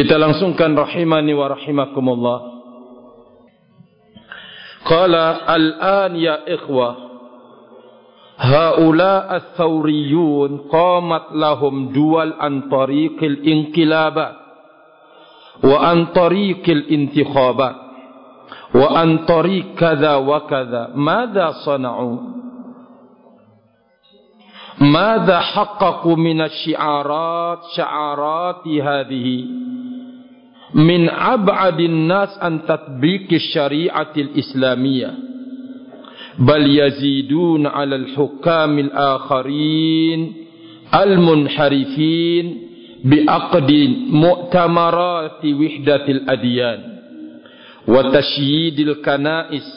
Kita langsungkan rahimani wa rahimakumullah. Qala al-an ya ikhwah. Haula al-thawriyun qamat lahum dual an tariqil inqilabat. Wa an tariqil intikhabat. Wa an tariq kadha wa kadha madha sana'u? ماذا حققوا من الشعارات شعارات هذه؟ من أبعد الناس عن تطبيق الشريعة الإسلامية بل يزيدون على الحكام الآخرين المنحرفين بعقد مؤتمرات وحدة الأديان وتشييد الكنائس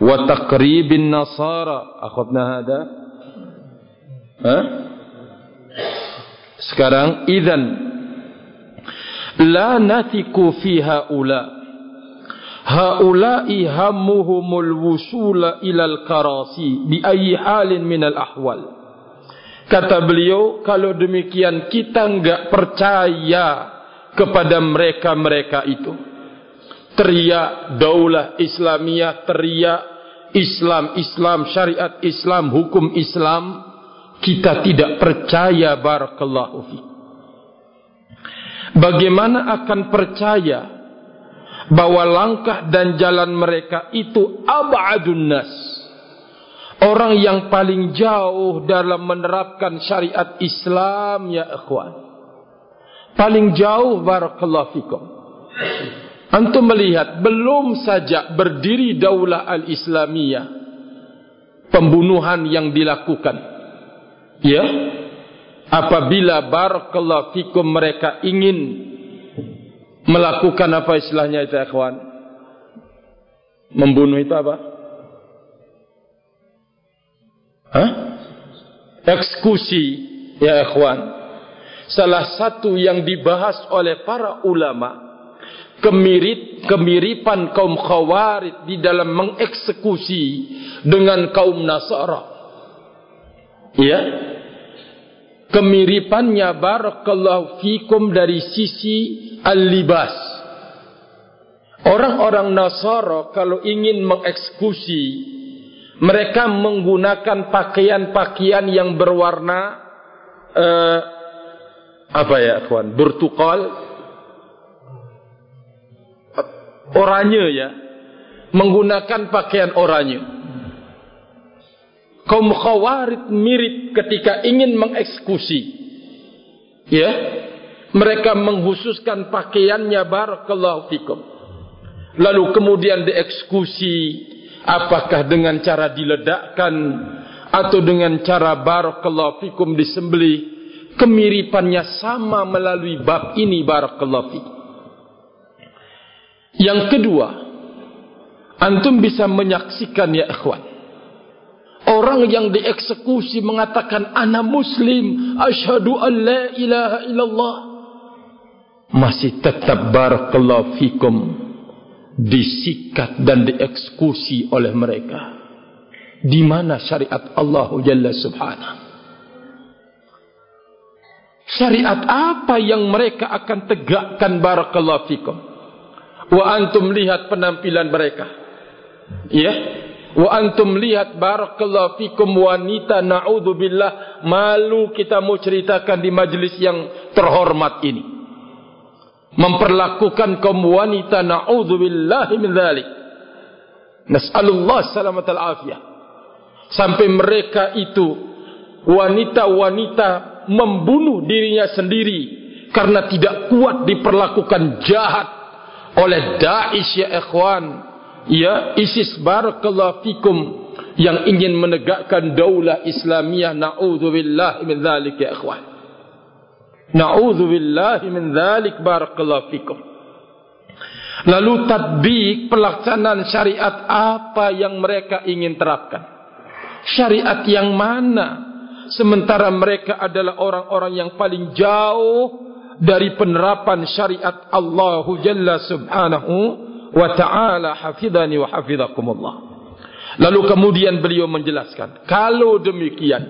وتقريب النصارى أخذنا هذا ها sekarang idan la nathiku fi haula. Haula'i hammuhumul wusula ilal karasi bi ayyi halin minal ahwal. Kata beliau kalau demikian kita enggak percaya kepada mereka-mereka itu. Teriak daulah islamiyah teriak Islam Islam syariat Islam hukum Islam kita tidak percaya barakallahu fi bagaimana akan percaya bahwa langkah dan jalan mereka itu abadun nas. Orang yang paling jauh dalam menerapkan syariat Islam ya ikhwan. Paling jauh barakallahu fikum. Antum melihat belum saja berdiri daulah al-Islamiyah pembunuhan yang dilakukan. Ya. Apabila barakallahu fikum mereka ingin melakukan apa istilahnya itu ikhwan? Membunuh itu apa? Hah? eksekusi ya ikhwan. Salah satu yang dibahas oleh para ulama kemirip kemiripan kaum khawarid di dalam mengeksekusi dengan kaum nasara. Ya kemiripannya barakallahu fikum dari sisi al-libas. Orang-orang Nasara kalau ingin mengeksekusi mereka menggunakan pakaian-pakaian yang berwarna uh, apa ya, kawan? Bertukal oranye ya. Menggunakan pakaian oranye. Kaum khawarid mirip ketika ingin mengeksekusi. Ya, mereka menghususkan pakaiannya barakallahu fikum. Lalu kemudian dieksekusi apakah dengan cara diledakkan atau dengan cara barakallahu fikum disembeli kemiripannya sama melalui bab ini barakallahu fikum. Yang kedua antum bisa menyaksikan ya ikhwan orang yang dieksekusi mengatakan ana muslim asyhadu an la ilaha illallah. Masih tetap barakallahu fikum disikat dan dieksekusi oleh mereka. Di mana syariat Allah Jalla Subhanahu? Syariat apa yang mereka akan tegakkan barakallahu fikum? Wa antum lihat penampilan mereka. Ya wa antum lihat barakallahu fikum wanita naudzubillah malu kita mau ceritakan di majlis yang terhormat ini. Memperlakukan kaum wanita naudzubillahi min dzalik nasallallahu salamat alafiyah. Sampai mereka itu wanita-wanita membunuh dirinya sendiri karena tidak kuat diperlakukan jahat oleh Daesh ya ikhwan ya ISIS barakallahu fikum yang ingin menegakkan daulah Islamiyah naudzubillahi min dzalik ya ikhwan Na'udzu billahi min dzalik barakallahu fikum. Lalu tatbik pelaksanaan syariat apa yang mereka ingin terapkan? Syariat yang mana? Sementara mereka adalah orang-orang yang paling jauh dari penerapan syariat Allah Jalla Subhanahu wa taala hafizani wa hafizakumullah. Lalu kemudian beliau menjelaskan, kalau demikian,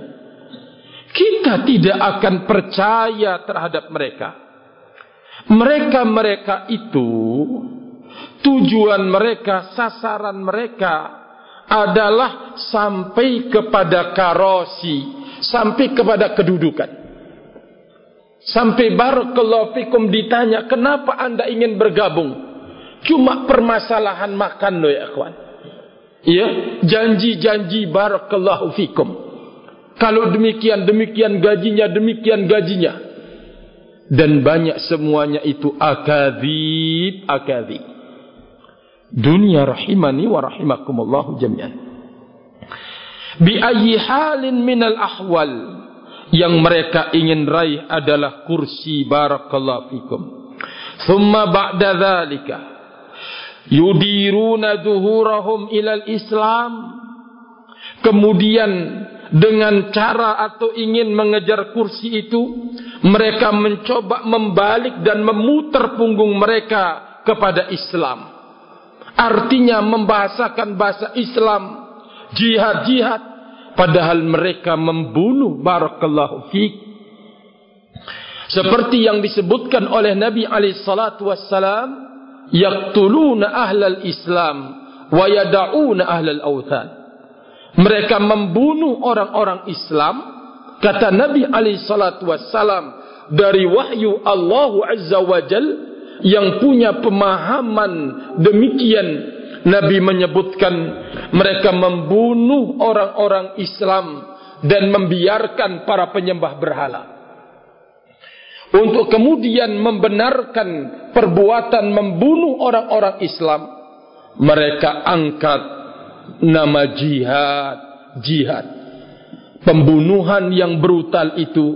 kita tidak akan percaya terhadap mereka. Mereka-mereka itu tujuan mereka, sasaran mereka adalah sampai kepada karosi, sampai kepada kedudukan. Sampai barakallahu fikum ditanya, kenapa anda ingin bergabung? Cuma permasalahan makan loh ya kawan. Ya, janji-janji barakallahu fikum. Kalau demikian, demikian gajinya, demikian gajinya. Dan banyak semuanya itu akadib, akadib dunia rahimani wa rahimakumullahu jami'an bi ayyi halin minal ahwal yang mereka ingin raih adalah kursi barakallahu fikum thumma ba'da dhalika yudiruna zuhurahum ilal islam. Kemudian dengan cara atau ingin mengejar kursi itu mereka mencoba membalik dan memutar punggung mereka kepada Islam. Artinya membahasakan bahasa Islam jihad-jihad padahal mereka membunuh barakallahu fiik seperti yang disebutkan oleh Nabi alaihi salatu wassalam yaqtuluna ahlal islam wa yad'una ahlal authan mereka membunuh orang-orang Islam kata Nabi alaihi salatu wassalam dari wahyu Allah azza wajalla yang punya pemahaman demikian. Nabi menyebutkan mereka membunuh orang-orang Islam dan membiarkan para penyembah berhala untuk kemudian membenarkan perbuatan membunuh orang-orang Islam mereka angkat nama jihad jihad. Pembunuhan yang brutal itu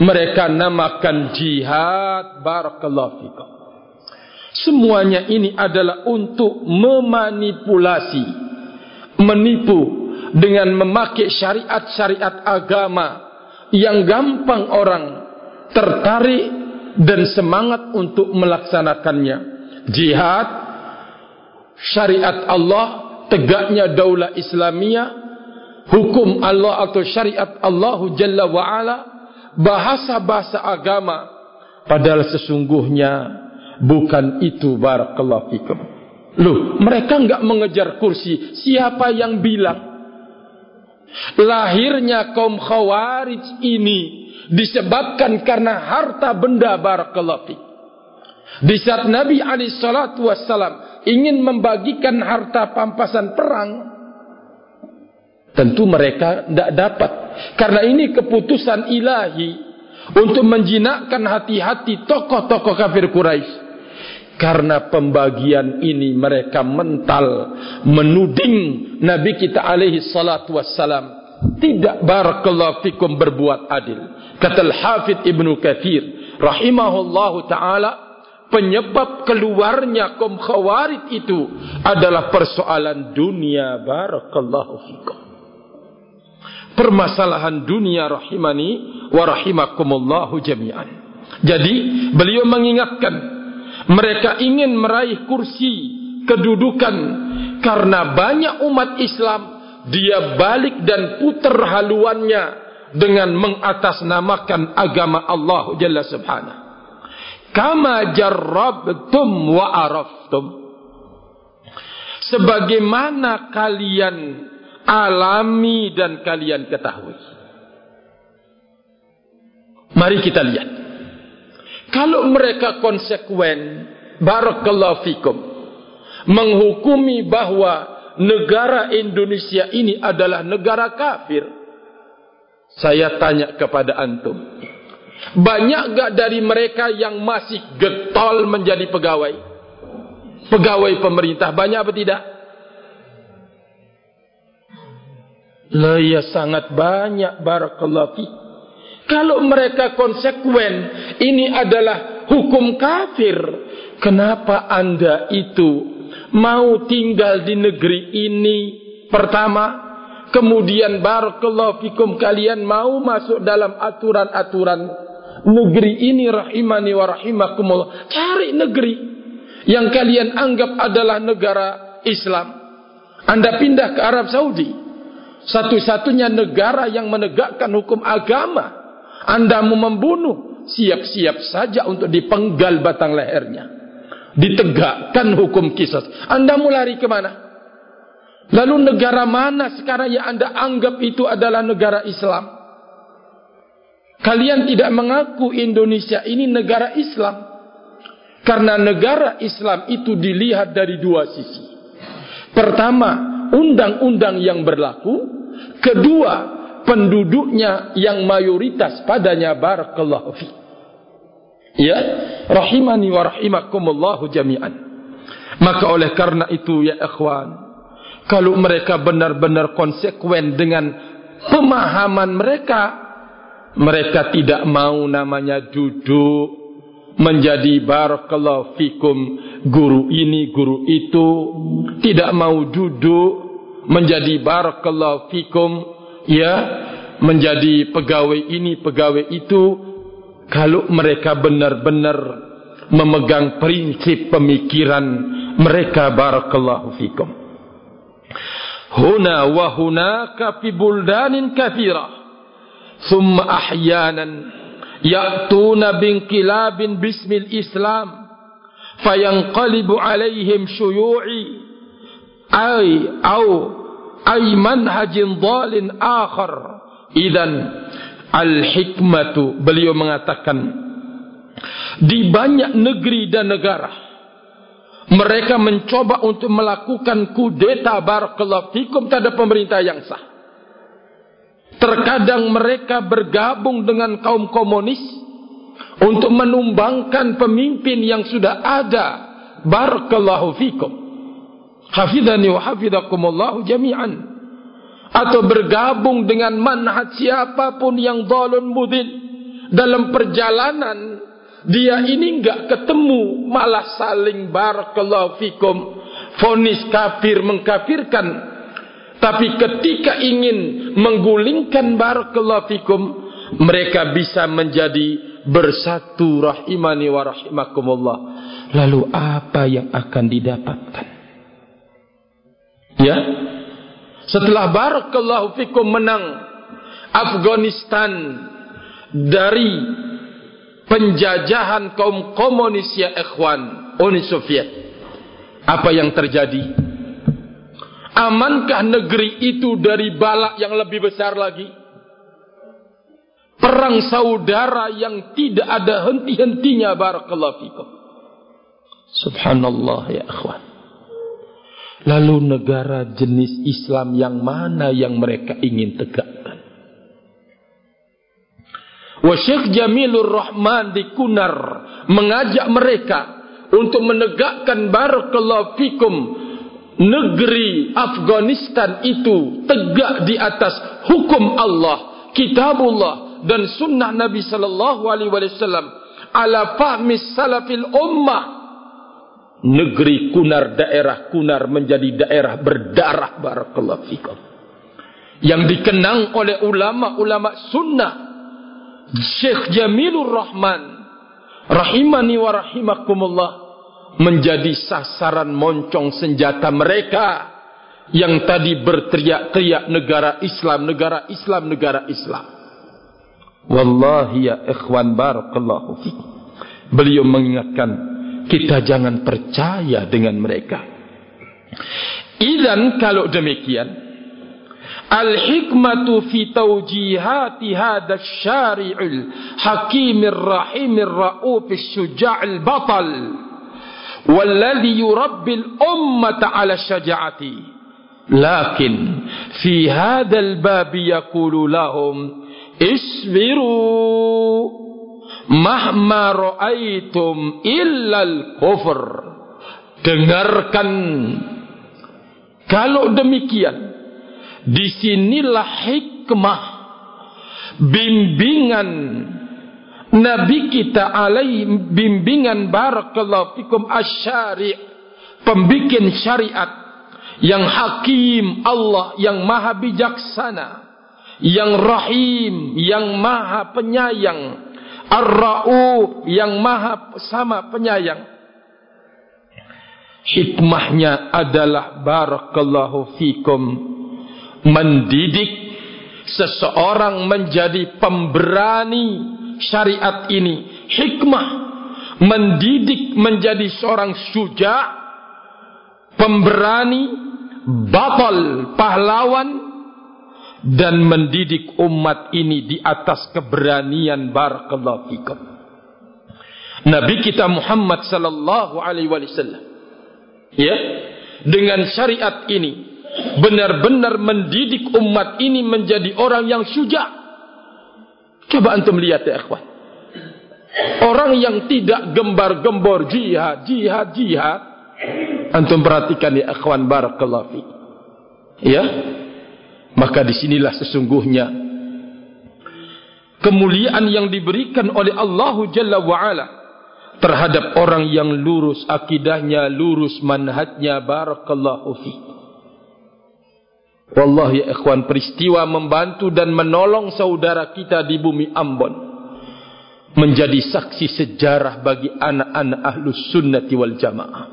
mereka namakan jihad barakallahu fikum. Semuanya ini adalah untuk memanipulasi, menipu dengan memakai syariat-syariat agama yang gampang orang tertarik dan semangat untuk melaksanakannya. Jihad, syariat Allah, tegaknya daulah Islamiyah, hukum Allah atau syariat Allah Jalla wa'ala, bahasa-bahasa agama, padahal sesungguhnya Bukan itu barakallahu fikum. Loh, mereka enggak mengejar kursi. Siapa yang bilang? Lahirnya kaum khawarij ini disebabkan karena harta benda barakallahu. Di saat Nabi wassalam ingin membagikan harta pampasan perang, tentu mereka tidak dapat. Karena ini keputusan ilahi untuk menjinakkan hati-hati tokoh-tokoh kafir Quraisy karena pembagian ini mereka mental menuding Nabi kita alaihi salatu wassalam tidak barakallahu fikum berbuat adil. Kata al-hafidh ibnu kathir rahimahullahu ta'ala penyebab keluarnya kaum khawarid itu adalah persoalan dunia barakallahu fikum. Permasalahan dunia rahimani wa rahimakumullahu jami'an. Jadi beliau mengingatkan mereka ingin meraih kursi kedudukan karena banyak umat Islam dia balik dan putar haluannya dengan mengatasnamakan agama Allah Jalla Subhanahu. Kama jarrabtum wa araftum. Sebagaimana kalian alami dan kalian ketahui. Mari kita lihat. Kalau mereka konsekuen, barakallahu fikum, menghukumi bahwa negara Indonesia ini adalah negara kafir, saya tanya kepada antum, banyak gak dari mereka yang masih getol menjadi pegawai? Pegawai pemerintah banyak apa tidak? Lah ya sangat banyak barakallahu fikum. Kalau mereka konsekuen, ini adalah hukum kafir. Kenapa anda itu mau tinggal di negeri ini pertama? Kemudian barakallahu fikum kalian mau masuk dalam aturan-aturan negeri ini rahimani wa rahimakumullah. Cari negeri yang kalian anggap adalah negara Islam. Anda pindah ke Arab Saudi. Satu-satunya negara yang menegakkan hukum agama anda mau membunuh siap-siap saja untuk dipenggal batang lehernya. Ditegakkan hukum kisah. Anda mau lari ke mana? Lalu negara mana sekarang yang anda anggap itu adalah negara Islam? Kalian tidak mengaku Indonesia ini negara Islam. Karena negara Islam itu dilihat dari dua sisi. Pertama, undang-undang yang berlaku. Kedua, penduduknya yang mayoritas padanya barakallahu fi. Ya, rahimani wa rahimakumullahu jami'an. Maka oleh karena itu ya ikhwan, kalau mereka benar-benar konsekuen dengan pemahaman mereka, mereka tidak mau namanya duduk menjadi barakallahu fikum guru ini guru itu tidak mau duduk menjadi barakallahu fikum ya menjadi pegawai ini pegawai itu kalau mereka benar-benar memegang prinsip pemikiran mereka barakallahu fikum. Huna wa hunaka fi buldanin kathira. Thumma ahyanan ya'tuna bin kilabin bismil islam. Fayanqalibu alaihim syuyu'i ay au ay manhajin dhalin akhar. Idan al hikmatu beliau mengatakan di banyak negeri dan negara mereka mencoba untuk melakukan kudeta barakallahu fikum terhadap pemerintah yang sah Terkadang mereka bergabung dengan kaum komunis untuk menumbangkan pemimpin yang sudah ada. Barakallahu fikum. Hafidhani wa hafidhakumullahu jami'an. Atau bergabung dengan manhaj siapapun yang dalun mudin. Dalam perjalanan, dia ini enggak ketemu malah saling barakallahu fikum. Fonis kafir mengkafirkan tapi ketika ingin menggulingkan barakallahu fikum, mereka bisa menjadi bersatu rahimani wa rahimakumullah. Lalu apa yang akan didapatkan? Ya. Setelah barakallahu fikum menang Afghanistan dari penjajahan kaum komunis ya ikhwan Uni Soviet. Apa yang terjadi? Amankah negeri itu dari balak yang lebih besar lagi? Perang saudara yang tidak ada henti-hentinya barakallahu fikum. Subhanallah ya akhwan. Lalu negara jenis Islam yang mana yang mereka ingin tegakkan? Wa Syekh Jamilur Rahman di Kunar mengajak mereka untuk menegakkan barakallahu fikum negeri Afghanistan itu tegak di atas hukum Allah, kitabullah dan sunnah Nabi sallallahu alaihi wasallam ala fahmi salafil ummah. Negeri Kunar daerah Kunar menjadi daerah berdarah barakallahu fikum. Yang dikenang oleh ulama-ulama sunnah Syekh Jamilur Rahman rahimani wa rahimakumullah menjadi sasaran moncong senjata mereka yang tadi berteriak-teriak negara Islam, negara Islam, negara Islam. Wallahi ya ikhwan barakallahu fi. Beliau mengingatkan kita jangan percaya dengan mereka. Idan kalau demikian, al hikmatu fi tawjihati hadha syari'ul hakimir rahimir raufis syuja'il batal walladhi yurabbil ummata ala syaja'ati lakin fi hadha al-babi yakulu lahum isbiru mahma ra'aitum illal kufur. Dengarkan. Kalau demikian di sinilah hikmah bimbingan nabi kita alai bimbingan barakallahu fikum asyari pembikin syariat yang hakim Allah yang maha bijaksana yang rahim yang maha penyayang ar-rauf yang maha sama penyayang. Hikmahnya adalah barakallahu fikum. Mendidik seseorang menjadi pemberani syariat ini. Hikmah mendidik menjadi seorang syuja pemberani batal pahlawan dan mendidik umat ini di atas keberanian barakallahu fikum Nabi kita Muhammad sallallahu alaihi wasallam ya dengan syariat ini benar-benar mendidik umat ini menjadi orang yang syuja. Coba antum lihat ya ikhwan. Orang yang tidak gembar-gembor jihad, jihad, jihad. Antum perhatikan ya ikhwan barakallahu fi. Ya. Maka disinilah sesungguhnya kemuliaan yang diberikan oleh Allah Jalla wa'ala terhadap orang yang lurus akidahnya, lurus manhajnya barakallahu fi. Wallahi ya ikhwan peristiwa membantu dan menolong saudara kita di bumi Ambon menjadi saksi sejarah bagi anak-anak ahlus sunnati wal jamaah.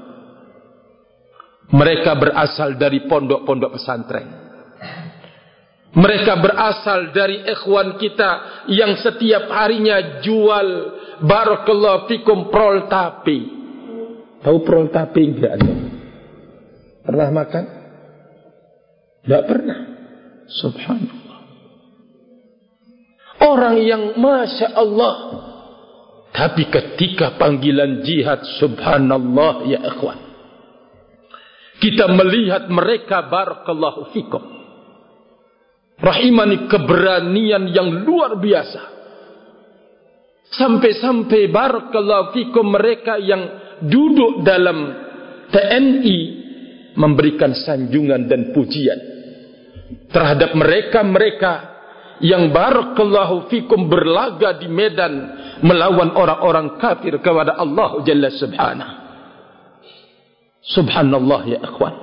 Mereka berasal dari pondok-pondok pesantren. Mereka berasal dari ikhwan kita yang setiap harinya jual barakallahu fikum prol tapi. Tahu prol tapi enggak? Pernah makan? Tidak pernah. Subhanallah. Orang yang Masya Allah. Tapi ketika panggilan jihad. Subhanallah ya ikhwan. Kita melihat mereka barakallahu fikum. Rahimani keberanian yang luar biasa. Sampai-sampai barakallahu fikum mereka yang duduk dalam TNI memberikan sanjungan dan pujian terhadap mereka-mereka yang barakallahu fikum berlaga di medan melawan orang-orang kafir kepada Allah Jalla Subhanahu. Subhanallah ya akhwan.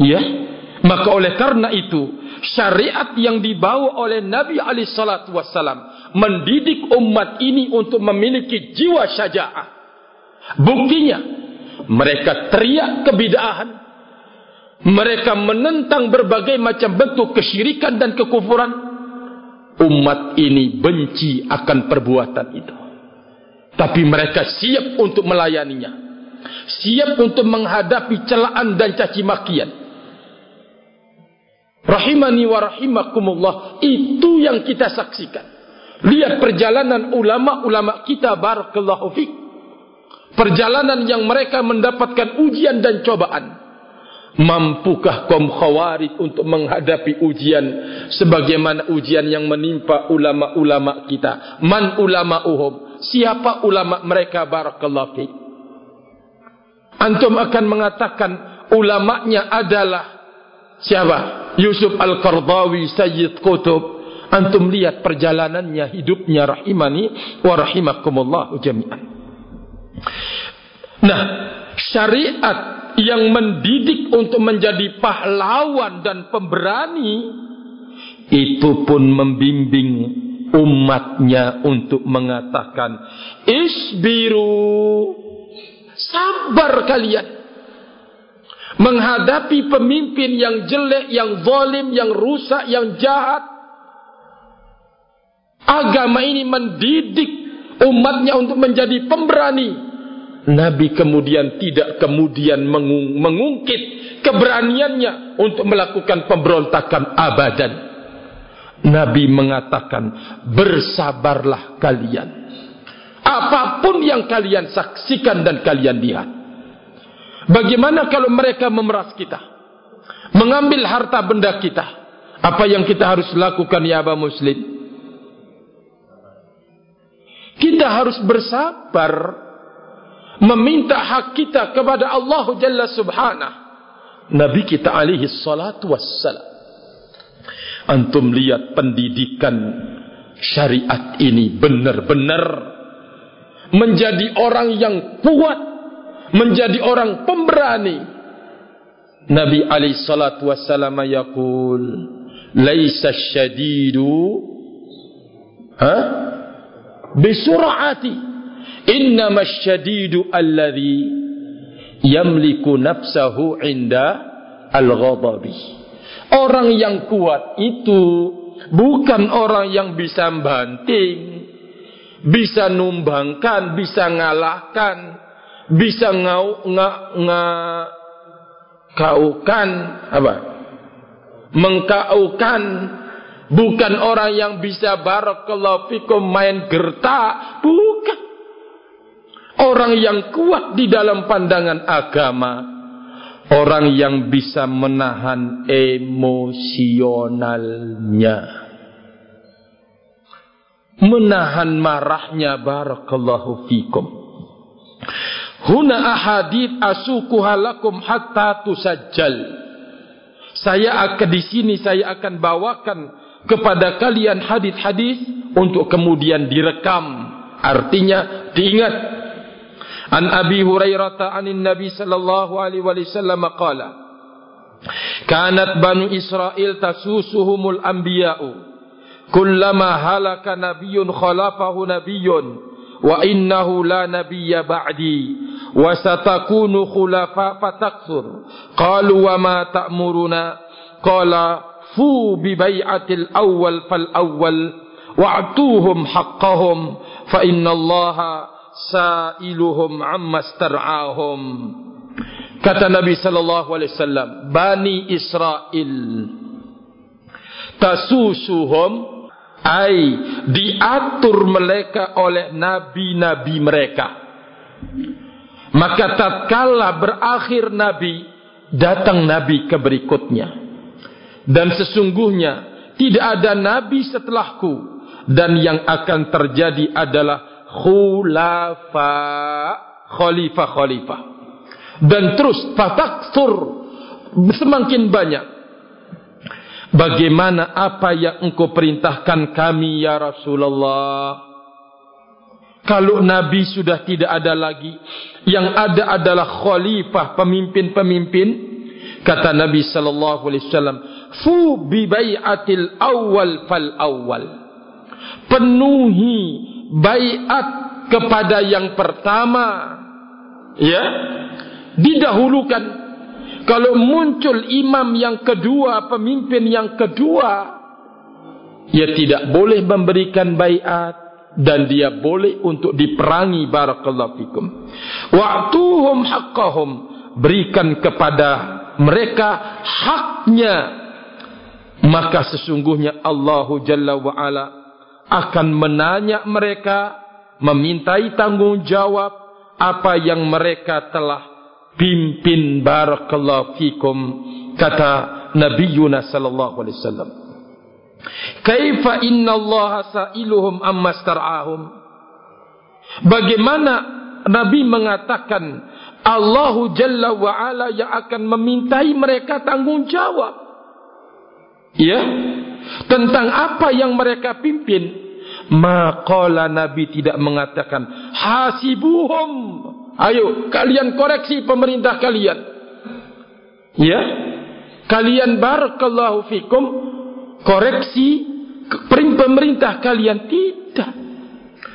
Ya, maka oleh karena itu syariat yang dibawa oleh Nabi Ali Shallallahu Wasallam mendidik umat ini untuk memiliki jiwa syaja'ah. Buktinya mereka teriak kebidahan mereka menentang berbagai macam bentuk kesyirikan dan kekufuran. Umat ini benci akan perbuatan itu. Tapi mereka siap untuk melayaninya. Siap untuk menghadapi celaan dan caci makian rahimani wa rahimakumullah itu yang kita saksikan lihat perjalanan ulama-ulama kita barakallahu fiqh perjalanan yang mereka mendapatkan ujian dan cobaan Mampukah kaum khawarij untuk menghadapi ujian sebagaimana ujian yang menimpa ulama-ulama kita? Man ulama uhum? Siapa ulama mereka barakallahu fi? Antum akan mengatakan ulamanya adalah siapa? Yusuf Al-Qardawi, Sayyid Qutub. Antum lihat perjalanannya, hidupnya rahimani wa rahimakumullah jami'an. Nah, syariat yang mendidik untuk menjadi pahlawan dan pemberani itu pun membimbing umatnya untuk mengatakan isbiru sabar kalian menghadapi pemimpin yang jelek yang zalim yang rusak yang jahat agama ini mendidik umatnya untuk menjadi pemberani Nabi kemudian tidak kemudian mengung, mengungkit keberaniannya untuk melakukan pemberontakan abadan. Nabi mengatakan, bersabarlah kalian. Apapun yang kalian saksikan dan kalian lihat. Bagaimana kalau mereka memeras kita? Mengambil harta benda kita. Apa yang kita harus lakukan ya Aba Muslim? Kita harus bersabar meminta hak kita kepada Allah Jalla Subhanahu. Nabi kita alaihi salatu wassalam. Antum lihat pendidikan syariat ini benar-benar menjadi orang yang kuat, menjadi orang pemberani. Nabi alaihi salatu wassalam yaqul, "Laisa syadidu ha? Bisur'ati." Innama syadidu alladhi yamliku nafsahu inda al-ghadabi. Orang yang kuat itu bukan orang yang bisa banting. bisa numbangkan, bisa ngalahkan, bisa ngau nga, nga kaukan apa? Mengkaukan. Bukan orang yang bisa barakallahu fikum main gerta, bukan. Orang yang kuat di dalam pandangan agama, orang yang bisa menahan emosionalnya. Menahan marahnya barakallahu fikum huna ahadith asukuha lakum hatta tusajjal. Saya akan di sini saya akan bawakan kepada kalian hadis-hadis untuk kemudian direkam. Artinya diingat. An abi hurairah anin nabi sallallahu alaihi wasallam qala kanat banu israil tasusuhumul anbiya'u. Kullama halaka nabiyyun khalafahu nabiyyun wa innahu la nabiyya ba'di wa satakunu khulafa fatakthur qalu wa ma ta'muruna? Qala fu bi bai'atil awwal fal awwal wa'tuhum haqqahum fa inna allaha sa'iluhum amma star'ahum. Kata nabi sallallahu alaihi wasallam bani israil tasusuhum ai diatur mereka oleh nabi-nabi mereka maka tatkala berakhir nabi datang nabi ke berikutnya. Dan sesungguhnya tidak ada nabi setelahku. Dan yang akan terjadi adalah khulafa khalifah khalifah dan terus fataksur semakin banyak. Bagaimana apa yang engkau perintahkan kami ya Rasulullah Kalau Nabi sudah tidak ada lagi Yang ada adalah khalifah pemimpin-pemimpin Kata Nabi sallallahu alaihi wasallam, "Fu bi bai'atil awal fal awal." Penuhi baiat kepada yang pertama. Ya. Didahulukan kalau muncul imam yang kedua, pemimpin yang kedua, ia tidak boleh memberikan bayat dan dia boleh untuk diperangi barakallahu fikum. Wa'tuhum haqqahum. Berikan kepada mereka haknya. Maka sesungguhnya Allah Jalla wa ala akan menanya mereka memintai tanggungjawab apa yang mereka telah pimpin barakallahu fikum kata Nabi Yunus sallallahu alaihi wasallam Kaifa inna Allah sa'iluhum amma star'ahum? Bagaimana Nabi mengatakan Allah Jalla wa Ala yang akan memintai mereka tanggungjawab. Ya? Tentang apa yang mereka pimpin? Maqala Nabi tidak mengatakan Hasibuhum. Ayo kalian koreksi pemerintah kalian. Ya. Kalian barakallahu fikum koreksi pemerintah kalian tidak.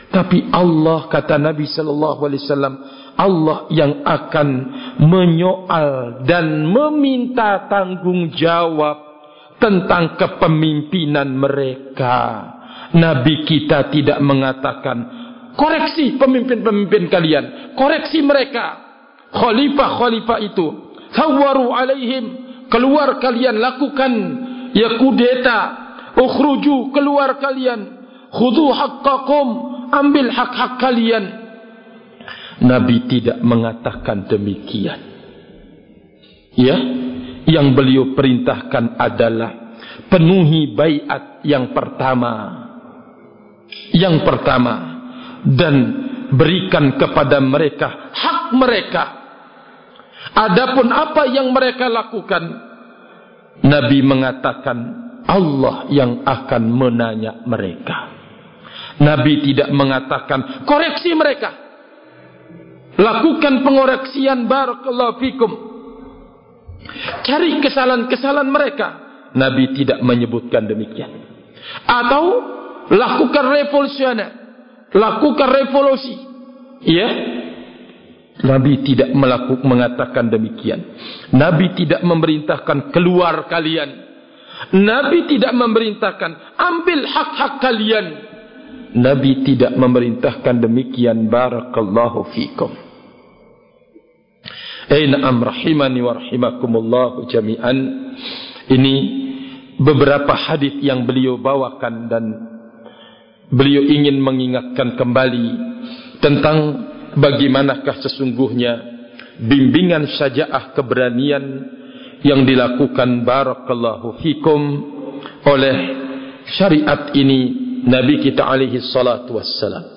Tapi Allah kata Nabi sallallahu alaihi wasallam Allah yang akan menyoal dan meminta tanggungjawab tentang kepemimpinan mereka. Nabi kita tidak mengatakan koreksi pemimpin-pemimpin kalian koreksi mereka khalifah-khalifah itu sawaru alaihim keluar kalian lakukan ya kudeta ukhruju keluar kalian. Khudu haqqakum ambil hak-hak kalian. Nabi tidak mengatakan demikian. Ya yang beliau perintahkan adalah penuhi baiat yang pertama. Yang pertama dan berikan kepada mereka hak mereka. Adapun apa yang mereka lakukan, Nabi mengatakan Allah yang akan menanya mereka. Nabi tidak mengatakan koreksi mereka. Lakukan pengoreksian barakallahu fikum. Cari kesalahan-kesalahan mereka. Nabi tidak menyebutkan demikian. Atau lakukan revolusioner lakukan revolusi. Ya. Nabi tidak melakukan mengatakan demikian. Nabi tidak memerintahkan keluar kalian. Nabi tidak memerintahkan ambil hak-hak kalian. Nabi tidak memerintahkan demikian barakallahu fikum. Aina'am rahimani wa rahimakumullah jami'an. Ini beberapa hadis yang beliau bawakan dan beliau ingin mengingatkan kembali tentang bagaimanakah sesungguhnya bimbingan syaja'ah keberanian yang dilakukan barakallahu fikum oleh syariat ini Nabi kita alaihi salatu wassalam.